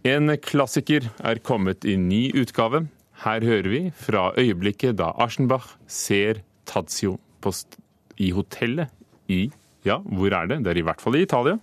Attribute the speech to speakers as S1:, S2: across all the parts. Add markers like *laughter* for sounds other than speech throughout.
S1: En klassiker er kommet i ny utgave. Her hører vi fra øyeblikket da Aschenbach ser Tazio i hotellet i Ja, hvor er det? Det er i hvert fall i Italia.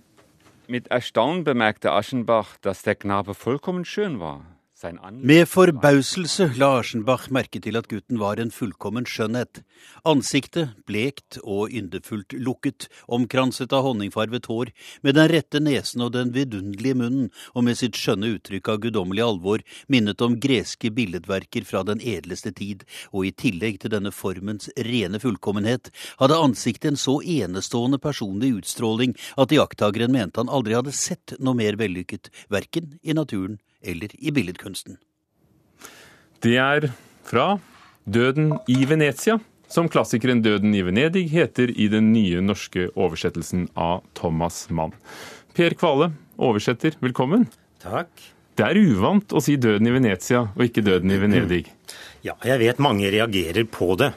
S2: Mit Erstaunen bemerkte Aschenbach, dass der Knabe vollkommen schön war.
S3: Med forbauselse la Arsenbach merke til at gutten var en fullkommen skjønnhet. Ansiktet blekt og yndefullt lukket, omkranset av honningfarvet hår, med den rette nesen og den vidunderlige munnen, og med sitt skjønne uttrykk av guddommelig alvor, minnet om greske billedverker fra den edleste tid, og i tillegg til denne formens rene fullkommenhet, hadde ansiktet en så enestående personlig utstråling at iakttageren mente han aldri hadde sett noe mer vellykket, verken i naturen eller i billedkunsten.
S1: Det er fra Døden i Venezia, som klassikeren Døden i Venedig heter i den nye norske oversettelsen av Thomas Mann. Per Kvale, oversetter, velkommen.
S4: Takk.
S1: Det er uvant å si Døden i Venezia og ikke Døden i Venedig.
S4: Ja, jeg vet mange reagerer på det.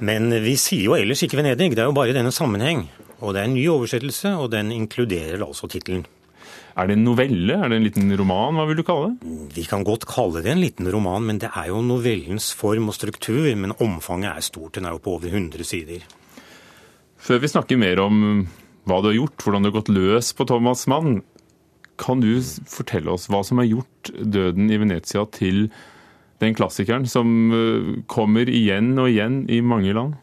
S4: Men vi sier jo ellers ikke Venedig, det er jo bare i denne sammenheng. Og det er en ny oversettelse, og den inkluderer altså tittelen.
S1: Er det en novelle? Er det en liten roman? Hva vil du kalle det?
S4: Vi kan godt kalle det en liten roman, men det er jo novellens form og struktur. Men omfanget er stort. Den er jo på over 100 sider.
S1: Før vi snakker mer om hva du har gjort, hvordan du har gått løs på Thomas Mann, kan du fortelle oss hva som har gjort 'Døden i Venezia' til den klassikeren som eh, kommer igjen og igjen i mange land?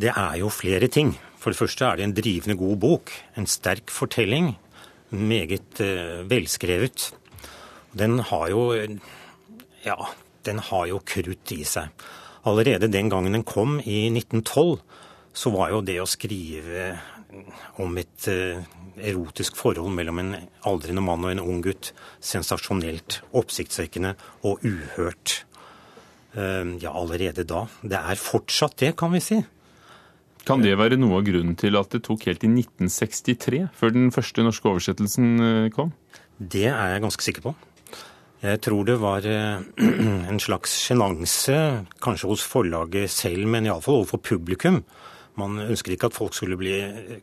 S4: Det er jo flere ting. For det første er det en drivende god bok. En sterk fortelling meget uh, velskrevet. Den har jo ja, den har jo krutt i seg. Allerede den gangen den kom, i 1912, så var jo det å skrive om et uh, erotisk forhold mellom en aldrende mann og en ung gutt sensasjonelt, oppsiktsvekkende og uhørt. Uh, ja, allerede da. Det er fortsatt det, kan vi si.
S1: Kan det være noe av grunnen til at det tok helt i 1963 før den første norske oversettelsen eh, kom?
S4: Det er jeg ganske sikker på. Jeg tror det var eh, *clears throat* en slags sjenanse, kanskje hos forlaget selv, men iallfall overfor publikum. Man ønsker ikke at folk skulle bli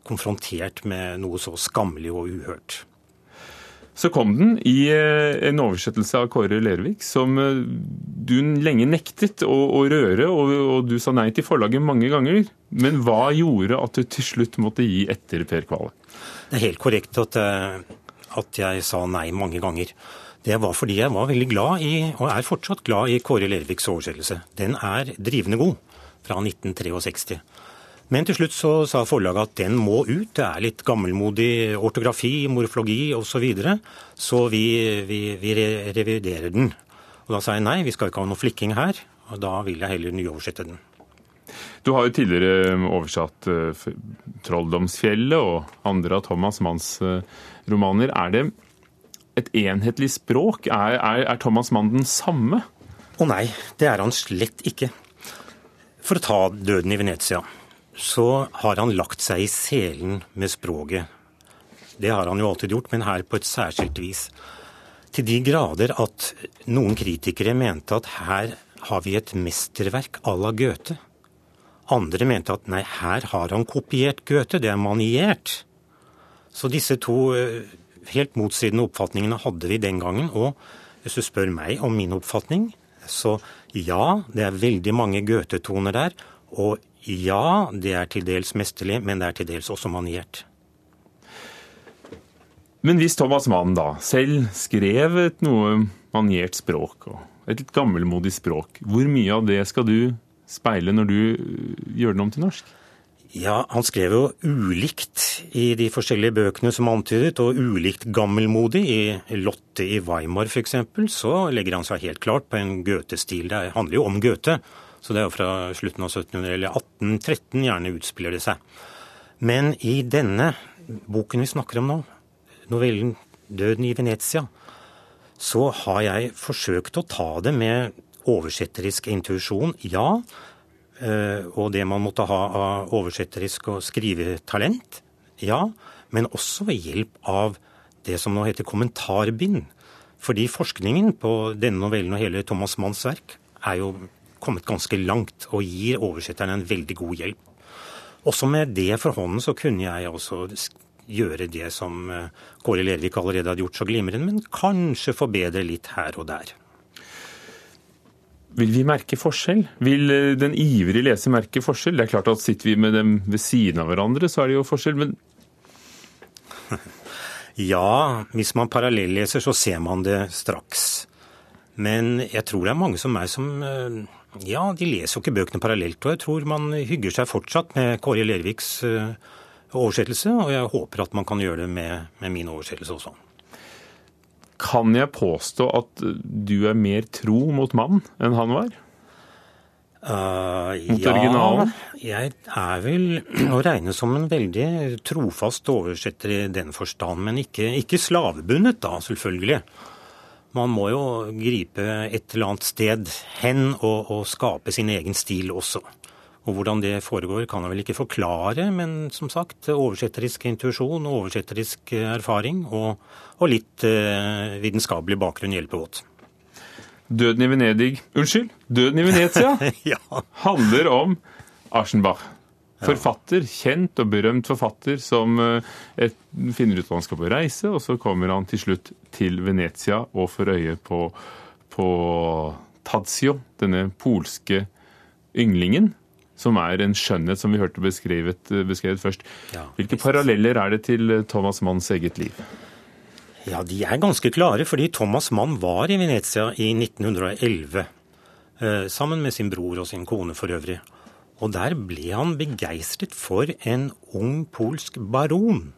S4: konfrontert med noe så skammelig og uhørt.
S1: Så kom den i eh, en oversettelse av Kåre Lervik som du lenge nektet å, å røre, og, og, du sa nei til forlaget mange ganger. Men hva gjorde at du til slutt måtte gi etter, Per Kvale?
S4: Det er helt korrekt at, eh, at jeg sa nei mange ganger. Det var fordi jeg var veldig glad i, og er fortsatt glad i, Kåre Lerviks oversettelse. Den er drivende god, fra 1963. Men til slutt så sa forlaget at den må ut. Det er litt gammelmodig ortografi, morfologi osv. Så, videre. så vi, vi, vi reviderer den. Og da sa jeg nei, vi skal ikke ha noe flikking her. Og da vil jeg heller nyoversette den.
S1: Du har jo tidligere um, oversatt uh, 'Trolldomsfjellet' og andre av Thomas Manns uh, romaner. Er det et enhetlig språk? Er, er, er Thomas Mann den samme?
S4: Å nei, det er han slett ikke. For å ta 'Døden i Venezia', så har han lagt seg i selen med språket. Det har han jo alltid gjort, men her på et særskilt vis. Til de grader at noen kritikere mente at her har vi et mesterverk à la Goethe. Andre mente at nei, her har han kopiert Goethe, det er maniert. Så disse to eh, helt motstridende oppfatningene hadde vi den gangen. Og hvis du spør meg om min oppfatning, så ja, det er veldig mange Goethe-toner der. Og ja, det er til dels mesterlig, men det er til dels også maniert.
S1: Men hvis Thomas Mann da selv skrev et noe maniert språk, et litt gammelmodig språk, hvor mye av det skal du speile når du øh, gjør den om til norsk?
S4: Ja, han skrev jo ulikt i de forskjellige bøkene som antydet, og ulikt gammelmodig. I Lotte i Weimar f.eks. så legger han seg helt klart på en Goethe-stil. Det handler jo om Goethe, så det er jo fra slutten av 1700- eller 1813 gjerne utspiller det seg. Men i denne boken vi snakker om nå, novellen 'Døden i Venezia', så har jeg forsøkt å ta det med oversetterisk intuisjon, ja. Eh, og det man måtte ha av oversetterisk og skrivetalent, ja. Men også ved hjelp av det som nå heter kommentarbind. Fordi forskningen på denne novellen og hele Thomas Manns verk er jo kommet ganske langt og gir oversetteren en veldig god hjelp. Også med det for hånden så kunne jeg også gjøre det som eh, Kåre Lervik allerede hadde gjort så glimrende, men kanskje forbedre litt her og der.
S1: Vil vi merke forskjell? Vil eh, den ivrige leser merke forskjell? Det er klart at Sitter vi med dem ved siden av hverandre, så er det jo forskjell, men *laughs*
S4: Ja, hvis man parallelleser, så ser man det straks. Men jeg tror det er mange som meg som eh, Ja, de leser jo ikke bøkene parallelt. Og jeg tror man hygger seg fortsatt med Kåre Lerviks eh, oversettelse, og jeg håper at man kan gjøre det med, med min oversettelse også.
S1: Kan jeg påstå at du er mer tro mot mannen enn han var?
S4: Uh,
S1: Mot
S4: ja,
S1: originalen?
S4: jeg er vel *clears throat* å regne som en veldig trofast oversetter i den forstand, men ikke, ikke slavebundet, da, selvfølgelig. Man må jo gripe et eller annet sted hen og, og skape sin egen stil også. Og hvordan det foregår, kan jeg vel ikke forklare, men som sagt, oversetterisk intuisjon og oversetterisk erfaring og, og litt eh, vitenskapelig bakgrunn hjelper godt.
S1: Døden i Venedig Unnskyld, Døden i Venezia *laughs*
S4: ja.
S1: handler om Aschenbach. Forfatter, kjent og berømt forfatter som eh, et, finner ut at han skal på reise, og så kommer han til slutt til Venezia og får øye på, på Tadzio, denne polske ynglingen, som er en skjønnhet som vi hørte beskrevet, beskrevet først.
S4: Ja,
S1: Hvilke paralleller er det til eh, Thomas Manns eget liv?
S4: Ja, de er ganske klare, fordi Thomas Mann var i Venezia i 1911. eh, Sammen med sin bror og sin kone for øvrig. Og der ble han begeistret for en ung polsk baron.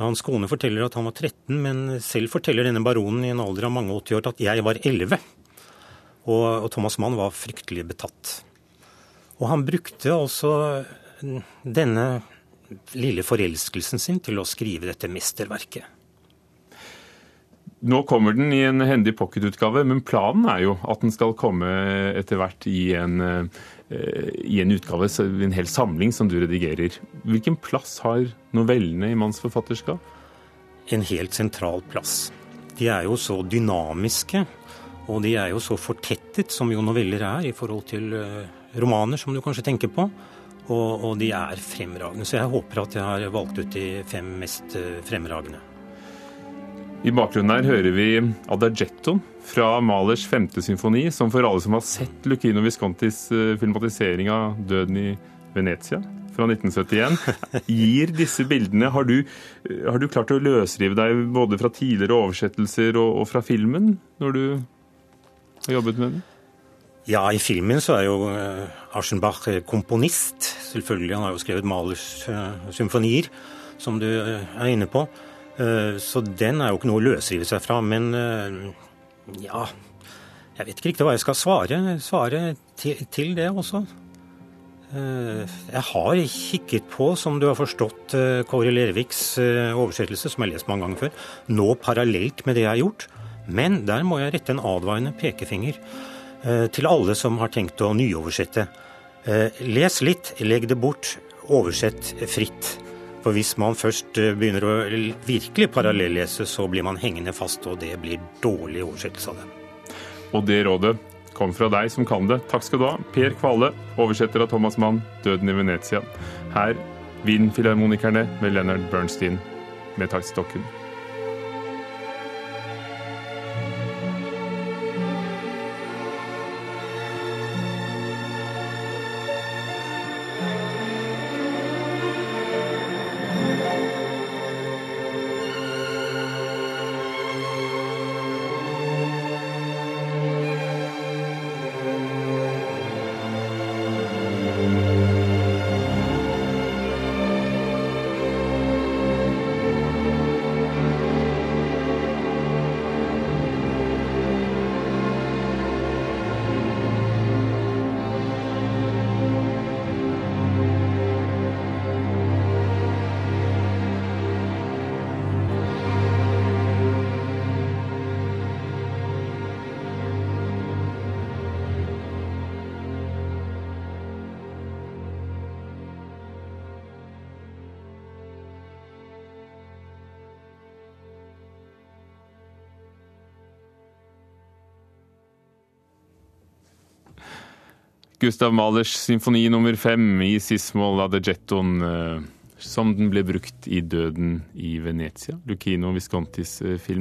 S4: Hans kone forteller at han var 13, men selv forteller denne baronen i en alder av mange 80 år at jeg var 11. Og, og Thomas Mann var fryktelig betatt. Og han brukte altså denne lille forelskelsen sin til å skrive dette mesterverket.
S1: Nå kommer den i en hendig pocketutgave, men planen er jo at den skal komme etter hvert i en, eh, i en utgave, en hel samling som du redigerer. Hvilken plass har novellene i Manns forfatterskap?
S4: en helt sentral plass. De er jo så dynamiske, og de er jo så fortettet, som jo noveller er, i forhold til eh, romaner, som du kanskje tenker på. Og, og de er fremragende. Så jeg håper at jeg har valgt ut de fem mest eh, fremragende.
S1: I bakgrunnen her hører vi Adagetto fra Malers femte symfoni, som for alle som har sett Lucchino Viscontis eh, filmatisering av Døden i Venezia fra 1971, *laughs* gir disse bildene Har du, har du klart å løsrive deg både fra tidligere oversettelser og, og fra filmen, når du har jobbet med den?
S4: Ja, i filmen så er jo eh, Aschenbach eh, komponist. Selvfølgelig, han har jo skrevet Malers eh, symfonier, som du eh, er inne på. Eh, Så den er jo ikke noe å løsrive seg fra. Men eh, ja Jeg vet ikke riktig hva jeg skal svare, svare til, det også. Eh, Jeg har kikket på, som du har forstått, Kåre Lerviks oversettelse, som jeg har lest mange ganger før, nå parallelt med det jeg har gjort. Men der må jeg rette en advarende pekefinger til alle som har tenkt å nyoversette. Les litt, legg det bort, oversett fritt. For hvis man først eh, begynner å virkelig parallellese, så blir man hengende fast, og det blir dårlig oversettelse av det.
S1: Og det rådet kom fra deg som kan det. Takk skal du ha. Per Kvale, oversetter av Thomas Mann, 'Døden i Venezia'. Her Wien-filharmonikerne med Leonard Bernstein med taktstokken. Gustav Mahlers symfoni nummer fem i Sismol Jetton, som den ble brukt i 'Døden i Venezia', Lucchino Viscontis film.